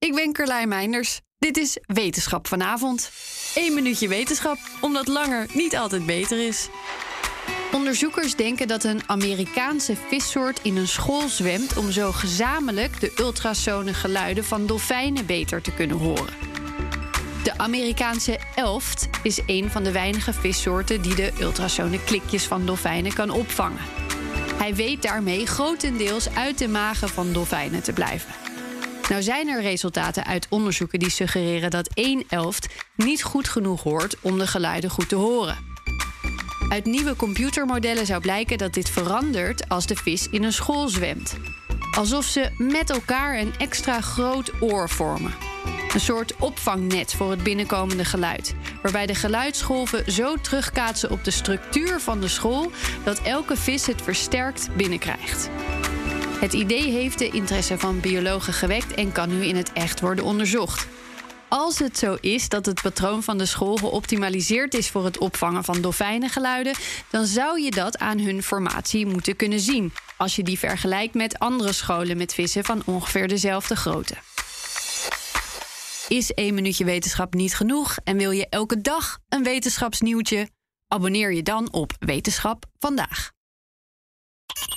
Ik ben Carlijn Meinders. Dit is Wetenschap vanavond. Eén minuutje wetenschap, omdat langer niet altijd beter is. Onderzoekers denken dat een Amerikaanse vissoort in een school zwemt om zo gezamenlijk de ultrasone geluiden van dolfijnen beter te kunnen horen. De Amerikaanse elft is een van de weinige vissoorten die de ultrasone klikjes van dolfijnen kan opvangen. Hij weet daarmee grotendeels uit de magen van dolfijnen te blijven. Nou zijn er resultaten uit onderzoeken die suggereren dat één elft niet goed genoeg hoort om de geluiden goed te horen. Uit nieuwe computermodellen zou blijken dat dit verandert als de vis in een school zwemt. Alsof ze met elkaar een extra groot oor vormen. Een soort opvangnet voor het binnenkomende geluid. Waarbij de geluidsgolven zo terugkaatsen op de structuur van de school dat elke vis het versterkt binnenkrijgt. Het idee heeft de interesse van biologen gewekt en kan nu in het echt worden onderzocht. Als het zo is dat het patroon van de school geoptimaliseerd is voor het opvangen van dolfijnengeluiden, dan zou je dat aan hun formatie moeten kunnen zien. Als je die vergelijkt met andere scholen met vissen van ongeveer dezelfde grootte. Is één minuutje wetenschap niet genoeg en wil je elke dag een wetenschapsnieuwtje? Abonneer je dan op Wetenschap vandaag.